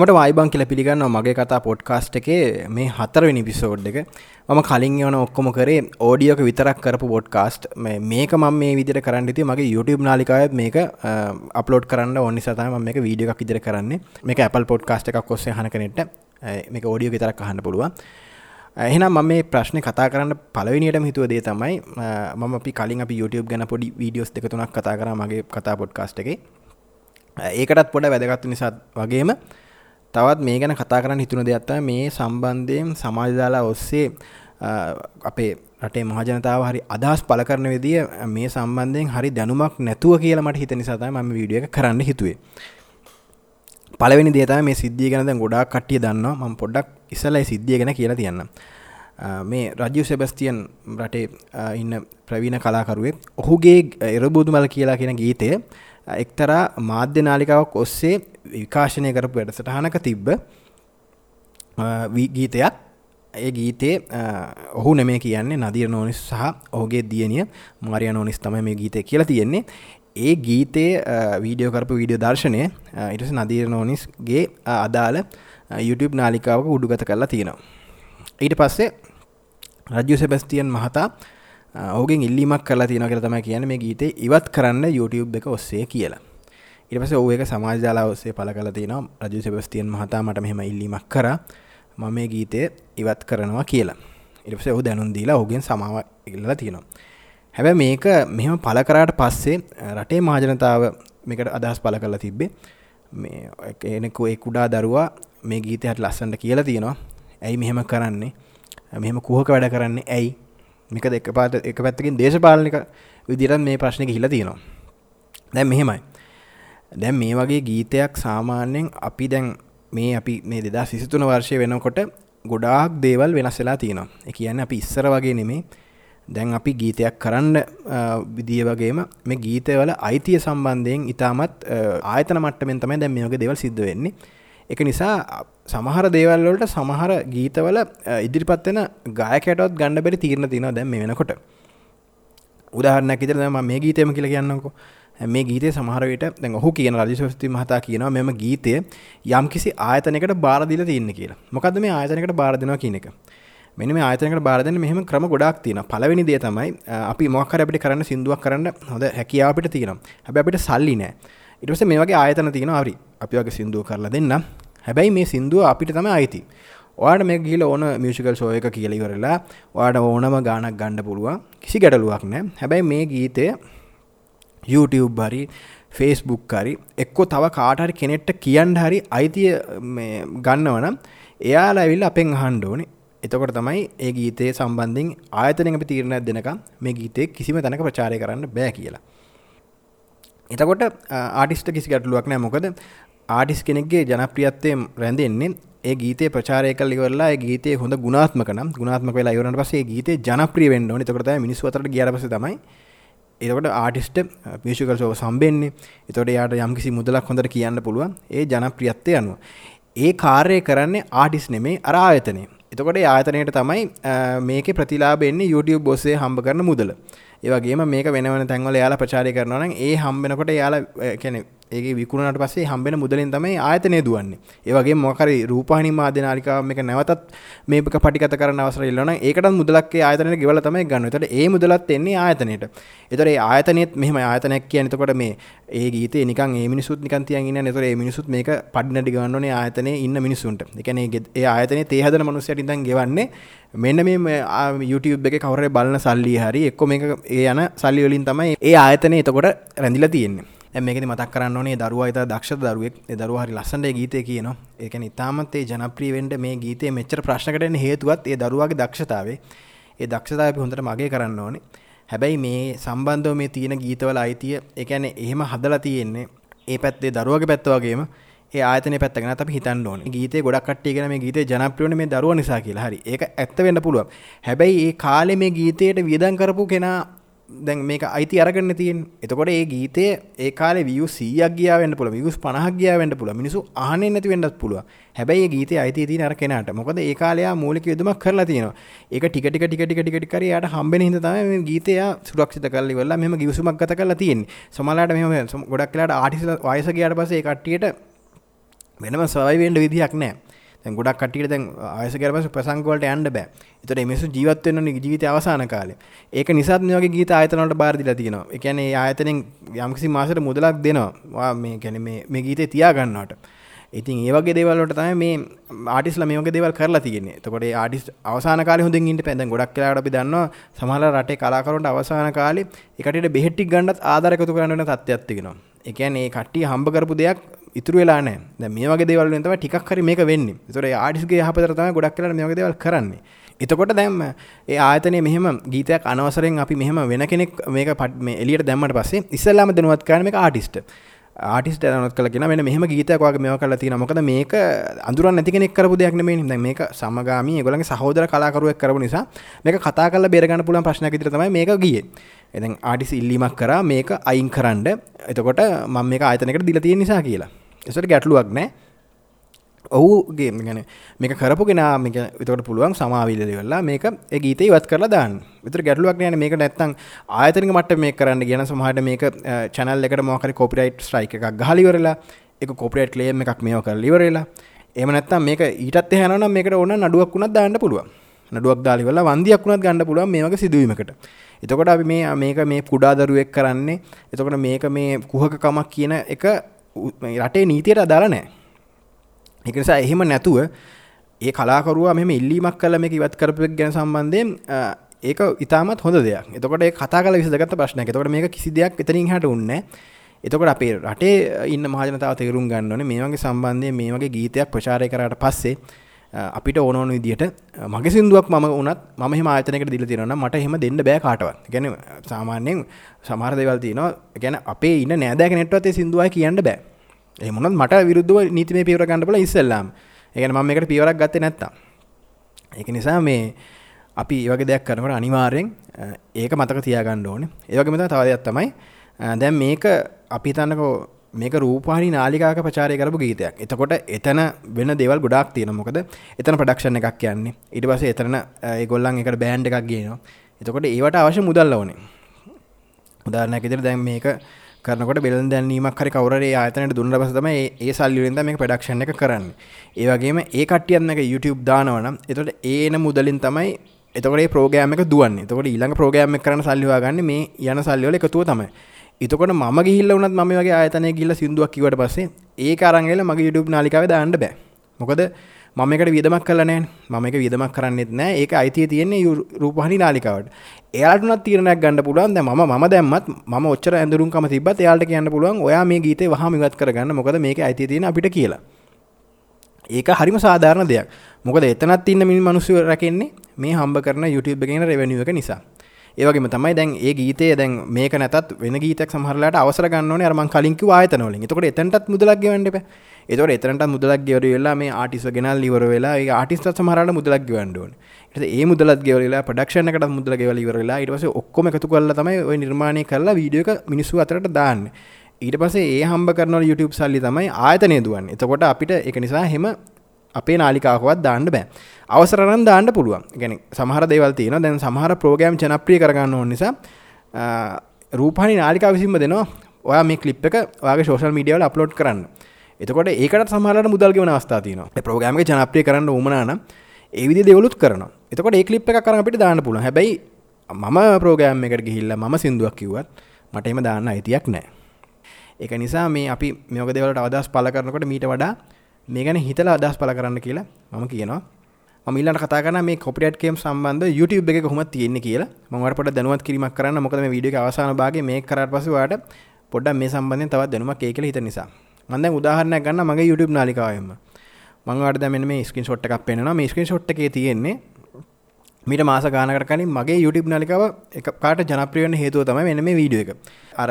හැමට වයිබං කියල පිළිගන්න මගේ කතා පොඩ්කාස්ට් එකේ මේ හතරවෙනි පිසෝඩ් එක. මම කලින් යන ඔක්කොම කරේ ඕඩියෝක විතරක් කරපු පොඩ්කාස්ට් මේක ම මේ විදිර කරන්න ති මගේ YouTube නාලිකාවත් මේක අපලෝඩ් කරන්න ඔන්නි සතම මේක වීඩියෝ එකක් ඉදිර කරන්නේ. මේක Apple පොඩ්කාස්ට් එකක් කොස්සේ හනකනෙට මේක ඕඩියෝ විතරක් අහන්න පුළුවන්. එහෙනම් මම මේ ප්‍රශ්න කතා කරන්න පලවිනිට හිතුව දේ තමයි මම අපි කලින් අපි YouTube ගැන පොඩි වීඩියෝස් දෙක තුනක් කතා කර මගේ කතා පොඩ්කාස්ට් එක. ඒකටත් පොඩ වැදගත්තු නිසා වගේම තවත් මේ ගැන කතා කරන්න හිතුන දෙයක්ත්ත මේ සම්බන්ධයෙන් සමාජදාලා ඔස්සේ අපේ රටේ මහජනතාව හරි අදහස් පල කරන විදිිය මේ සම්බන්ධයෙන් හරි දැනුමක් නැතුව කියලා මට හිත නිසාතයි ම විඩිය එක කරන්න හිතුවේ. පලවෙනි දේතා මේ සිද්ධිය ගැනද ගොඩා කට්ටිය දන්න ම පොඩ්ඩක් ඉසලයි සිද්ධිය ගැන කියලා තියන්න මේ රජු සෙබස්තියන් රටේ ඉන්න ප්‍රවීණ කලාකරුවේ ඔහුගේ එරබුදුමල කියලා කියෙන ගීතය එක්තරා මාධ්‍ය නාලිකාවක් ඔස්සේ විකාශනය කරපු වැඩසටහනක තිබ්බ ගීතයක්. ඒ ගීතේ ඔහු නෙමේ කියන්නේ නදිය නෝනිස් සහ ඔහුගේ දියනිය මාරිය නෝනිස් තම මේ ගීතය කියලා තියෙන්නේ. ඒ ගීතේ වීඩියෝ කරපු වීඩියෝ දර්ශනය ඉටස නදීර නෝනිස්ගේ අදාළ YouTube නාලිකාවක උඩුගත කරලා තියෙනවා. ඊට පස්සේ රජ්‍යු සෙබස්තියන් මහතා ඕගෙන් ඉල්ලීමක් කරලා තියෙන කියලා තමයි කියන්නේ මේ ගීතේ ඉවත් කරන්න YouTube එක ඔස්සේ කියලා. ඊට පස්සේ ඔහු ඒක සමාජ ජාලා ඔස්සේ පළ කරලා තිනවා රජු සෙබස්තියන් මහතා මට මෙහෙම ඉල්ලීමක් කරා මම මේ ගීතය ඉවත් කරනවා කියලා. ඊට පස්සේ ඔහු දැනුම් දීලා ඔහුගෙන් සමාව ඉල්ලලා තියෙනවා. හැබැයි මේක මෙහෙම පළ කරාට පස්සේ රටේ මහජනතාව මේකට අදහස් පළ කරලා තිබ්බේ මේ එනෙකු ඒ කුඩා දරුවා මේ ගීතයට ලස්සන්ට කියලා තියෙනවා. ඇයි මෙහෙම කරන්නේ? මෙහෙම කුහක වැඩ කරන්නේ ඇයි? මේක දෙක පාට එක පැත්තකින් දේශපාලනික විදිරත් මේ ප්‍රශ්නක හිලා තියෙනවා දැන් මෙහෙමයි දැන් මේ වගේ ගීතයක් සාමාන්‍යයෙන් අපි දැන් මේ අපි මේ දෙදා සිසිතුන වර්ෂය වෙනකොට ගොඩාක් දේවල් වෙනස් වෙලා තියෙනවා. එක කියන්න අපි ඉස්සර වගේ නෙමේ දැන් අපි ගීතයක් කරන්න විදිිය වගේම මේ ගීතවල අයිතිය සම්බන්ධයෙන් ඉතාමත් ආයතන මට්ටමෙන් තමයි දැන් මේක දෙවල් සිද්ධ වෙන්නේ. එක නිසා සමහර දේවල්වලට සමහර ගීතවල ඉදිරිපත් වෙන ගායකයටවත් ගන්න බැරි තීරණ තියෙනවා දැන් මේ වෙනකොට. උදාහරණයක් විදිහට දැන් මම මේ ගීතයම කියලා කියන්නම්කෝ මේ ගීතය සමහර විට දැන් ඔහු කියන රජිසවස්ති මහතා කියනවා මෙම ගීතය යම්කිසි ආයතනයකට බාර දීලා තියෙන්නේ කියලා. මොකද්ද මේ ආයතනයකට බාර දෙනවා කියන එක? මෙන්න මේ ආයතනයකට බාර දෙන්න මෙහෙම ක්‍රම ගොඩාක් තියෙනවා. පළවෙනි දේ තමයි අපි මොකක් හරි අපිට කරන්න සින්දුවක් කරන්න හොඳ හැකියාව අපිට තියෙනවා. හැබැයි අපිට සල්ලි නැහැ. ඊට පස්සේ මේ වගේ ආයතන තියෙනවා හරි. අපි වගේ සින්දුව කරලා දෙන්න. හැබැයි මේ සින්දුව අපිට තම අයිති ඔයාට මේ ගිල ඕන මියසිකල් සෝය එක කියලිවරලා වාට ඕනම ගානක් ගණ්ඩ පුළුවන් කිසි ගැටලුවක් නෑ හැබැයි මේ ගීතය YouTube හරි ෆේස්බුක් හරි එක්කො තව කාටහරි කෙනෙට්ට කියන්න හරි අයිතිය ගන්නවනම් එයාලා ඇවිල් අපෙන් අහන්ඩ ඕනේ. එතකොට තමයි ඒ ගීතයේ සම්බන්ධින් ආයතනක අපි තීරණයක් දෙනකම් මේ ගීතේ කිසිම තැනක ප්‍රචාරය කරන්න බෑ කියලා. එතකොට ආටිස්ට කිසි ගැටලුවක් නෑ. මොකද ආටිස් කෙනෙක්ගේ ජනප්‍රියත්වය රැඳෙන්නේ ඒ ගීතය ප්‍රචාරය කල් ඉවරලා ගීතය හොඳ ගුණාත්මක නම් ගුණාත්මක වෙලා ඉවරනට පස්සේ ගීතය ජනප්‍රිය වෙන්න ඕනේ. එතකොට තමයි මිනිස්සු අතරට ගියාට පස්සේ තමයි එතකොට ආටිස්ට මියසිකල් ෂෝ සම්බෙන්නේ. එතකොට යාට යම්කිසි මුදලක් හොඳට කියන්න පුළුවන්. ඒ ජනප්‍රියත්වය අනුව. ඒ කාර්යය කරන්නේ ආටිස් නෙමේ අර ආයතනය. එතකොට ආයතනයට තමයි මේකේ ප්‍රතිලාභ එන්නේ YouTube බොස්සේ හම්බ කරන මුදල. ඒ වගේම මේක වෙන වෙන තැන්වල යාලා ප්‍රචාරය කරනවා නම් ඒ හම්බෙනකොට යාලා කියන්නේ ඒ විකුණට පස්සේ හම්බෙන මුදලින් තමයි ආයතනය දුවන්නේ. ඒවගේ මොකරි රූපහනි මාධ්‍යනාලිකාව එක නැවතත් මේක පටිකත කරන්න අවසර ඉල්ලන ඒකට මුදලක්ේ ආයතනය ගෙවල තමයි ගන්න. තට ඒ මුදලත් එන්නේ ආයතනයට. එතර ආයතනෙත් මෙහම ආයතනයක් කිය නතකොට මේ ඒ ගීත නික මිනිසුත් නිකන්තියන් ඉන්න නතර මිනිසුත් මේක පඩිනටි ගන්නනේ ආයතනය ඉන්න මිනිසුන්ට එකන ඒ ආයතනය තේහදන මනුස්සයට ඉදන් ගෙවන්නේ මෙන්න මේ YouTube එක කවර බලන සල්ලි හරි එක්කො මේක ඒ යන සල්ලි වලින් තමයි ඒ ආයතනය එතකොට රැඳිලා තියෙන්නේ. මේකෙ මතක් කරන්න ඕනේ දරුවා ඉතා දක්ෂ දරුවෙක්. දරුව හරි ලස්සන්ට ගීතය කියනවා. ඒකන ඉතාමත්තේ ජනප්‍රීවෙන්ට මේ ගීතය මෙච්චර ප්‍රශ්නකටන හේතුවත් ඒ දරුවගේ දක්ෂතාවේ ඒ දක්ෂතාව හොඳට මගේ කරන්න ඕනේ. හැබැයි මේ සම්බන්ධව මේ තියෙන ගීතවල අයිතිය එකන එහෙම හදලා තියෙන්නේ ඒ පැත්තේ දරුවගේ පැත්තවගේම ඒ ආතන පැත්තගෙන අප හිතන්න ඕන. ගීත ගොඩක් කට්ටියගෙන මේ ගීත ජනප්‍රියන මේ දරුව නිසා කියලා. හරි. ඒක ඇත්ත වෙන්න පුළුවන්. හැබැයි ඒ කාලෙ මේ ගීතයට වියදන් කරපු කෙනා දැන් මේක අයිති අරගන්න තියෙන් එතකොට ඒ ගීතය ඒ කාල විය සීයක් ගියාවෙන්න පුළ වියස් පනහක් ගියාවෙන්ට පුළ මිනිසු ආනෙ නැති වෙන්නත් පුළුව හැබැයි ගීත අයිති ති නර කෙනට. මොකද ඒ කාලයා මූලික යුතුමක් කරලා තියෙනවා. ඒක ටික ටික ටික ටික ටික කර යට හම්බෙන හිද තම ගීතය සුරක්ෂිත කල්ලි වෙල්ලා මෙම ගිවිසුමක් ගත කරලා තියෙන් සමලාට මෙම ගොඩක් කලාට ආටිස වයස ගයාට පසේ කට්ටියට වෙනම සවයිවෙන්ඩ විදිහක් නෑ දැන් ගොඩක් කටියට දැන් ආයස කරපස ප්‍රසංකවලට යන්න බෑ. එතට එමසු ජීවත්වන්න ජීවිත අවසාන කාලය ඒක නිසාත් මේගේ ගීත ආයතනට බාරදිලා තියෙනවා. එකැන ආයතනෙන් යම්කිසි මාසට මුදලක් දෙනවා. මේ කැන මේ ගීතය තියාගන්නට ඉතින් ඒවගේ දේවල්ලට තම මේ ආටිස්ල මේක දේවල් කරලා තියන්නේ. තකොට ආටිස් අවසාන කාල හොඳ ඉට පැද ගොඩක් කලාට අපි දන්න සමහල රටේ කලාකරුන්ට අවසාන කාලේ එකට බෙහෙට්ටි ගන්නත් ආධරකතු කරන්න තත්ත්යක්තිගෙනවා එකන් ඒ කට්ටිය හම්බ කරපු දෙයක් ඉතුරු වෙලා නෑ දැන් මේ වගේ දේවල් වලින් තමයි ටිකක් හරි මේක වෙන්නේ. ඒතොර ඒ ආටිස්ගේ යහපතට තමයි ගොඩක් වෙලාට මේ වගේ දේවල් කරන්නේ. එතකොට දැන් ඒ ආයතනයේ මෙහෙම ගීතයක් අනවසරෙන් අපි මෙහෙම වෙන කෙනෙක් මේක මේ එළියට දැම්මට පස්සේ ඉස්සෙල්ලාම දැනුවත් කරන්නේ මේක ආටිස්ට්. ආටිස්ට දැනුවත් කළ කෙනා මෙන්න මෙහෙම ගීතයක් වගේ මේවා කරලා තියෙනවා. මොකද මේක අඳුරන් නැති කෙනෙක් කරපු දෙයක් නෙමෙයි. දැන් මේක සමගාමී ඒගොල්ලන්ගේ සහෝදර කලාකරුවෙක් කරපු නිසා මේක කතා කරලා බේර ගන්න පුළුවන් ප්‍රශ්නයක් විදිහට තමයි මේක ගියේ. එතෙන් ආටිස් ඉල්ලීමක් කරා මේක අයින් කරන්න. එතකොට මම මේක ආයතනයකට දීලා තියෙන නිසා කියලා. එසට ගැටලුවක් නෑ ඔහුගේ ගැන මේක කරපුගෙන මේක විතකට පුළුවන් සමාවිල්ල වෙල්ලා මේක ගීත ඉවත් කරලා දාන්න. විතර ගැටලුවක් යන මේක නැත්තං ආයතනික මට මේ කරන්න ගෙන සමහට මේක චැනල් එකට මොකරි කොපිරයිට් ස්ට්‍රයික එකක් ගහලිවරලා එක කොපිරේට් ලේම් එකක් මේෝ කර ලිවරලා එම නැත්තම් මේක ඊටත් හැනම් මේකට ඕන නඩුවක් වුණත් දාන්න පුළුවන්. නඩුවක් දාලිවල වන්දියක් වුණත් ගන්න පුළුවන් මේක සිදුවීමකට. එතකොට අපි මේ මේක මේ කුඩාදරුවෙක් කරන්නේ. එතකොට මේක මේ කුහකකමක් කියන එක රටේ නීතියට අදාළ නෑ. එක නිසා එහෙම නැතුව ඒ කලාකරුවා මෙම ඉල්ලීමක් කල මේ ඉවත් කරපයක් ගැන සම්බන්ධයෙන් ඒක ඉතාමත් හොඳ දෙයක්. එතකොට කතා කල විසගත ප්‍රශ්න එතකොට මේක කිසි දෙයක් එතනින් හට උන්න එතකොට අපේ රටේ ඉන්න මහජනතාව තේරුම් ගන්නවන මේ වගේ සම්බන්ධය මේ වගේ ගීතයක් ප්‍රචාරය කරට පස්සේ අපිට ඕනෝන විදිට මගේ සිින්දුවක් ම උනත් ම ආතනක දිල තිරන මට හෙම දෙන්න බෑ කාටවත්. ගැන සාමාන්‍යයෙන් සමහර දෙවල් තියනවා. ගැන අපේ ඉන්න නෑදෑක නෙට්වතේ සිින්දුවයි කියන්න බෑ. එමුණත් මට විරුද්ධව නීතිමේ පියවර ගන්න බල ඉස්සෙල්ලාම්. ඒකන මම එකට පියවරක් ගත්තේ නැත්තා ඒක නිසා මේ අපි ඒවගේ දෙයක් කරනකට අනිවාර්යෙන් ඒක මතක තියාගන්න ඕනේ. ඒවගේ මෙත තවදයක් තමයි දැන් මේක අපි තන්නකෝ මේක රූපානි නාලිකාක ප්‍රචාරය කරපු ගීතයක්. එතකොට එතන වෙන දෙවල් ගොඩක් තියෙන මොකද එතන ප්‍රඩක්ෂණ එකක් කියන්නේ. ඉට පස එතරන ගොල්ලන් එකට බෑන්් එකක් ගේනවා. එතකොට ඒවට අවශ්‍ය මුදල්ල ඕනේ. උදාරණයක් ඉදිරි දැන් මේක කරනකොට බෙල් දැනීමක් හරි කවරේ ආතනට දුන්න පසතම ඒ සල්ලිවෙන්ද මේ ප්‍රඩක්ෂණ එක කරන්න. ඒවගේම ඒ කටියන්නක YouTube දානවනම් එතොට ඒන මුදලින් තමයි එතකට ප්‍රෝගෑම එක දුවන් තකොට ඊළඟ ප්‍රෝගෑම කරන සල්ලිවාගන්න මේ යන සල්ලිවල එකතුව තමයි. එතකොට ම ගිල්ල වනත් ම වගේ ආතනය ගිල්ල සිදුවක් කිවට පස්සේ ඒ අරංගල මගේ YouTube නාලිකාව දාන්න බෑ. මොකද මම එකට වියදමක් කලනෑ මම එක වියදමක් කරන්නෙත් නෑ ඒක අයිතිය තියෙන්නේ රූපහනි නාලිකාවට. එයාටනත් තීරණයක් ගන්න පුළුවන්. දැන් මම මම දැම්මත් මම ඔච්චර ඇඳුරුම්කම තිබ්බත් එයාලට කියන්න පුළුවන් ඔයා මේ ගීතේ වහාම ඉවත් කරගන්න. මොකද මේක අයිතිය තියෙන අපිට කියලා. ඒක හරිම සාධාරණ දෙයක්. මොකද එතනත් ඉන්න මිනි මිනිස්සු රැකෙන්නේ මේ හම්බ කරන YouTube එකේ රෙවෙනියු එක නිසා. ඒ වගේම තමයි දැන් ඒ ගීතය දැන් මේක නැතත් වෙන ගීතයක් සමහරලාට අවසර ගන්න ඕනේ අර මං කලින් කිව්ව ආයතන වලින්. එතකොට එතනටත් මුදලක් ගෙවන්න එපා. එතකොට එතනටත් මුදලක් ගෙවර වෙලා මේ ආටිස්ට් ගෙනල් ඉවර වෙලා ඒ ආටිස්ට්ට සමහරලාට මුදලක් ගෙවන්න ඕනේ. ඒ මුදලත් ගෙවලා ප්‍රඩක්ෂන් එකට මුදල ගෙවල ඉවර වෙලා ඊට පස්සේ ඔක්කොම එකතු කරලා තමයි ওই නිර්මාණය කරලා වීඩියෝ එක මිනිස්සු අතරට දාන්නේ. ඊට පස්සේ ඒ හම්බ කරන YouTube සල්ලි තමයි ආයතනය දුවන්නේ. එතකොට අපිට ඒක නිසා හැම අපේ නාලිකාවවත් දාන්න බෑ. අවසරනම් දාන්න පුළුවන්. ගැන සමහර දේවල් තියෙන දැන් සමහර ප්‍රෝගෑම් ජනප්‍රිය කරගන්න ඕන නිසා රූපහනි නාලිකා විසින්ම දෙනවා ඔයා මේ කලිප් එක ඔයාගේ ශෝෂල් මීඩියවල අප්ලෝඩ් කරන්න. එතකොට ඒකට සමහරට මුදල්ගෙවන අවස්ථා තියෙනවා. ප්‍රෝගෑම්ගේ ජනප්‍රිය කරන්න උමනාන ඒ විදිහේ දේවලුත් කරනවා. එතකොට ඒ ක්ලිප් එකක් අරන් අපිට දාන්න පුළුවන්. හැබැයි මම ප්‍රෝග්‍රෑම් එකට ගිහිල්ලා මම සින්දුවක් කිව්වත් මට එහෙම දාන්න අයිතියක් නැහැ. ඒක නිසා මේ අපි මේ වගේ දේවල්ට අදහස් පළ කරනකොට මීට වඩා මේ ගැන හිතලා අදහස් පළ කරන්න කියලා මම කියනවා. මම ඊළඟට කතා කරන මේ කොපිරයිට් ගේම් සම්බන්ධ YouTube එකේ කොහොමද තියෙන්නේ කියලා මම ඔයාලට පොඩ්ඩක් දැනුවත් කිරීමක් කරන්න. මොකද මේ වීඩියෝ එකේ අවසාන භාගයේ මේක කරාට පස්සේ ඔයාලට පොඩ්ඩක් මේ සම්බන්ධයෙන් තවත් දැනුමක් ඒ කියලා හිතන නිසා. මම දැන් උදාහරණයක් ගන්න මගේ YouTube නාලිකාවෙම. මං ඔයාලට දැන් මෙන්න මේ ස්ක්‍රීන් ෂොට් එකක් පෙන්නනවා. මේ ස්ක්‍රීන් ෂොට් එකේ තියෙන්නේ මීට මාස ගානකට කලින් මගේ YouTube නාලිකාව එක පාට ජනප්‍රිය වෙන්න හේතුව තමයි මෙන්න මේ වීඩියෝ එක. අර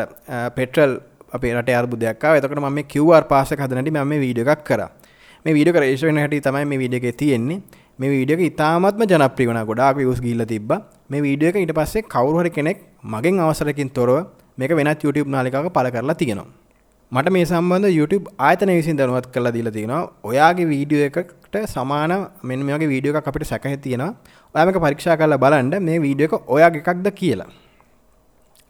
පෙට්‍රල් අපේ රටේ අර්බුදයක් ආවා. එතකොට මම මේ QR පාස් එක හදනටි මම මේ වීඩියෝ එකක් කරා. මේ වීඩියෝ එක රෙජිස්ටර් වෙන හැටි තමයි මේ වීඩියෝ එකේ තියෙන්නේ. මේ වීඩියෝ එක ඉතාමත්ම ජනප්‍රිය වුණා. ගොඩාක් views ගිහිල්ලා තිබ්බා. මේ වීඩියෝ එක ඊට පස්සේ කවුරු හරි කෙනෙක් මගෙන් අවසරකින් තොරව මේක වෙනත් YouTube නාලිකාවක පළ කරලා තියෙනවා. මට මේ සම්බන්ධ YouTube ආයතන විසින් දැනුවත් කරලා දීලා තියෙනවා. ඔයාගේ වීඩියෝ එකට සමාන මෙන්න මේ වගේ වීඩියෝ එකක් අපිට සැකහෙ තියෙනවා. ඔයා මේක පරීක්ෂා කරලා බලන්න මේ වීඩියෝ එක ඔයාගේ එකක්ද කියලා.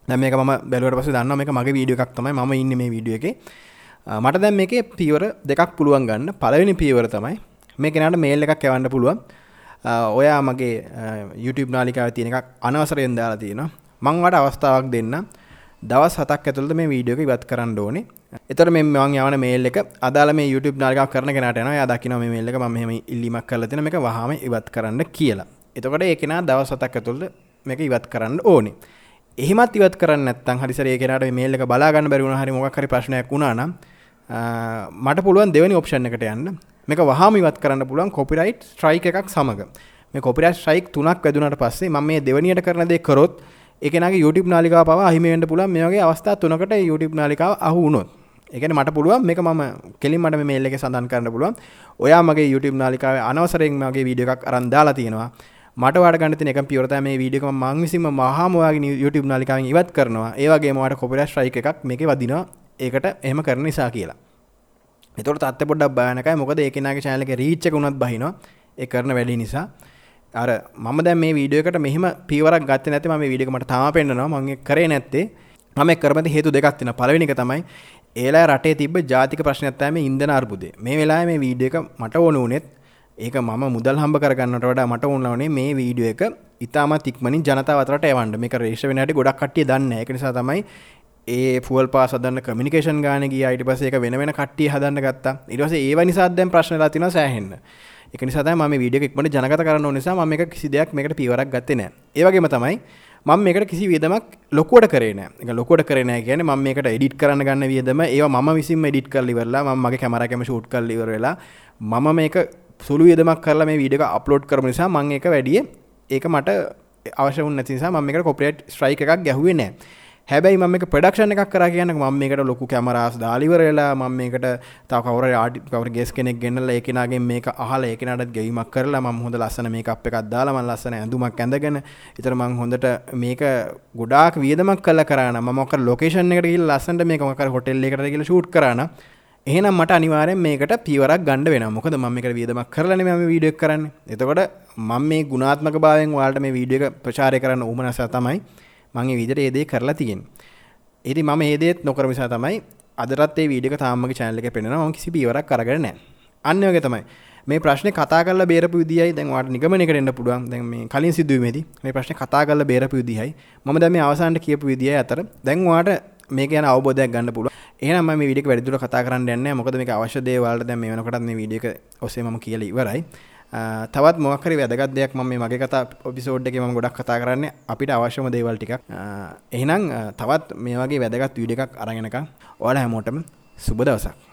දැන් මේක මම බැලුවට පස්සේ දන්නවා මේක මගේ වීඩියෝ එකක් තමයි මම ඉන්නේ මේ වීඩියෝ එකේ. මට දැන් මේකේ පියවර දෙකක් පුළුවන් ගන්න පළවෙනි පියවර තමයි මේ කෙනාට මේල් එකක් එවන්න පුළුවන්. ඔයා මගේ YouTube නාලිකාව තියෙන එකක් අනවසරයෙන් දාලා තියෙනවා. මං වට අවස්ථාවක් දෙන්න. දවස් හතක් ඇතුළත මේ වීඩියෝ එක ඉවත් කරන්න ඕනේ. එතකොට මේ මම යවන මේල් එක අදාළ මේ YouTube නාලිකාවක් කරන කෙනාට යනවා. එයා දකිනවා මේ මේල් එක මම මෙහෙම ඉල්ලීමක් කරලා තියෙනවා. මේක වහාම ඉවත් කරන්න කියලා. එතකොට ඒ කෙනා දවස් හතක් ඇතුළත මේක ඉවත් කරන්න ඕනේ. එහෙමත් ඉවත් කරන්න නැත්නම් හරි සරේ කෙනාට මේ මේල් එක බලා ගන්න බැරි වුණා හරි මොකක් හරි ප්‍රශ්නයක් වුණා නම් මට පුළුවන් දෙවැනි ඔප්ෂන් එකට යන්න. මේක වහාම ඉවත් කරන්න පුළුවන් කොපිරයිට් ස්ට්‍රයික් එකක් සමග. මේ කොපිරයිට් ස්ට්‍රයික් තුනක් වැදුනට පස්සේ මම මේ දෙවැනියට කරන දේ කරොත් ඒ කෙනාගේ YouTube නාලිකාව පවා අහිමි වෙන්න පුළුවන්. මේ වගේ අවස්ථා තුනකට YouTube නාලිකාව අහු වුණොත්. ඒ කියන්නේ මට පුළුවන් මේක මම කෙලින් මට මේ මේල් එකේ සඳහන් කරන්න පුළුවන්. ඔයා මගේ YouTube නාලිකාවේ අනවසරයෙන් මගේ වීඩියෝ එකක් අරන් දාලා තියෙනවා. මට වාට ගන්න තියෙන එකම පියවර තමයි මේ වීඩියෝ එක මම විසින්ම මහාම ඔයාගේ YouTube නාලිකාවෙන් ඉවත් කරනවා. ඒ වගේම ඔයාට කොපිරයිට් ස්ට්‍රයික් එකක් මේකේ වදිනවා. ඒකට එහෙම කරන නිසා කියලා. එතකොට තත්ත්වය පොඩ්ඩක් භයානකයි මොකද ඒ කෙනාගේ channel එකේ reach එක උනත් බහිනවා. ඒ කරන වැඩි නිසා. අර මම දැන් මේ වීඩියෝ එකට මෙහෙම පීවරක් ගත්තේ නැත්නම් මම මේ වීඩියෝ එක මට තාම පෙන්නනවා. මම ඒක කරේ නැත්තේ. මම ඒක කරපති හේතු දෙකක් තියෙනවා. පළවෙනි එක තමයි ඒලා රටේ තිබ්බ ජාතික ප්‍රශ්නයක් තමයි ඉන්ධන අර්බුදය. මේ වෙලාවේ මේ වීඩියෝ එක මට ඕන උනේත් ඒක මම මුදල් හම්බ කරගන්නට වඩා මට ඕන වුණේ මේ වීඩියෝ එක ඉතාමත් ඉක්මනින් ජනතාව අතරට එවන්න. මේක රේෂ වෙන හැටි ගොඩක් කට්ටිය දන්නේ නැහැ. ඒක නිසා තමයි ඒ ෆුවල් පාස් හදන්න කමිනිකේෂන් ගාන ගියා. ඊට පස්සේ ඒක වෙන වෙන කට්ටිය හදන්න ගත්තා. ඊට පස්සේ ඒව නිසා දැන් ප්‍රශ්න වෙලා තියෙනවා සෑහෙන්න. ඒක නිසා තමයි මම මේ වීඩියෝ එක ඉක්මනට ජනගත කරන්න ඕන නිසා මම මේක කිසි දෙයක් මේකට පියවරක් ගත්තේ නැහැ. ඒ වගේම තමයි මම මේකට කිසි වියදමක් ලොකුවට කරේ නෑ ඒක ලොකුවට කරේ නෑ කියන්නේ මම මේකට එඩිට් කරන්න ගන්න වියදම ඒවා මම විසින්ම එඩිට් කරලා ඉවරලා මම මගේ කැමරා කැම ෂූට් කරලා ඉවර වෙලා මම මේක සුළු වියදමක් කරලා මේ වීඩියෝ එක අප්ලෝඩ් කරපු නිසා මම ඒක වැඩියේ ඒක මට අවශ්‍ය වුණ නැති නිසා මම මේකට කොපිරයිට් ස්ට්‍රයික් එකක් ගැහුවේ නෑ හැබැයි මම මේක ප්‍රොඩක්ෂන් එකක් කරා කියන්නේ මම මේකට ලොකු කැමරාස් දාලා ඉවර වෙලා මම මේකට තව කවුරු හරි ආටි කවුරු ගෙස් කෙනෙක් ගෙන්නලා ඒ කෙනාගෙන් මේක අහලා ඒ කෙනාටත් ගෙවීමක් කරලා මම හොඳ ලස්සන මේකප් එකක් දාලා මම ලස්සන ඇඳුමක් ඇඳගෙන ඊතර මම හොඳට මේක ගොඩාක් වියදමක් කළා කරා නම් මම මොකක් ලොකේෂන් එකට ගිහලා ලස්සනට මේක මොකක් හරි හොටෙල් එකකට ගිහලා ෂූට් කරා නම් එහෙනම් මට අනිවාර්යෙන් මේකට පියවරක් ගන්න වෙනවා. මොකද මම මේකට වියදමක් කරලානේ මම මේ වීඩියෝ එක කරන්නේ. එතකොට මම මේ ගුණාත්මක භාවයෙන් ඔයාලට මේ වීඩියෝ එක ප්‍රචාරය කරන්න උවමනස තමයි මම මේ විදිහට ඒ දේ කරලා තියෙන්නේ. ඉතින් මම ඒ දේත් නොකර නිසා තමයි අදටත් ඒ වීඩියෝ එක තාම මගේ channel එකේ පෙන්නනවා. මම කිසි පියවරක් අරගෙන නැහැ. අන්න වගේ තමයි. මේ ප්‍රශ්නේ කතා කරලා බේරපු විදියයි දැන් ඔයාලට නිගමනයකට එන්න පුළුවන්. දැන් මේ කලින් සිදුවීමේදී මේ ප්‍රශ්නේ කතා කරලා බේරපු විදියයි මම දැන් මේ අවසානට කියපු විදියයි අතර දැන් ඔයාලට මේක ගැන අවබෝධයක් ගන්න පුළුවන්. එහෙනම් මම මේ වීඩියෝ එක වැඩිදුර කතා කරන්න යන්නේ නැහැ. මොකද මේක අවශ්‍ය දේ ඔයාලට දැන් මේ වෙනකොටත් මේ වීඩියෝ එක ඔස්සේ මම කියලා ඉවරයි. තවත් මොක්හරි වැදගත් දෙයක් මම මේ මගේ කතා ඔපිසෝඩ් එක ම ගොඩක් කතා කරන්න අපිට අවශ්‍යම දේවල් ටිකක්. එහෙනම් තවත් මේ වගේ වැදගත් වීඩ එකක් අරගෙනක ඕල හැමෝටම සුබ දවසක්.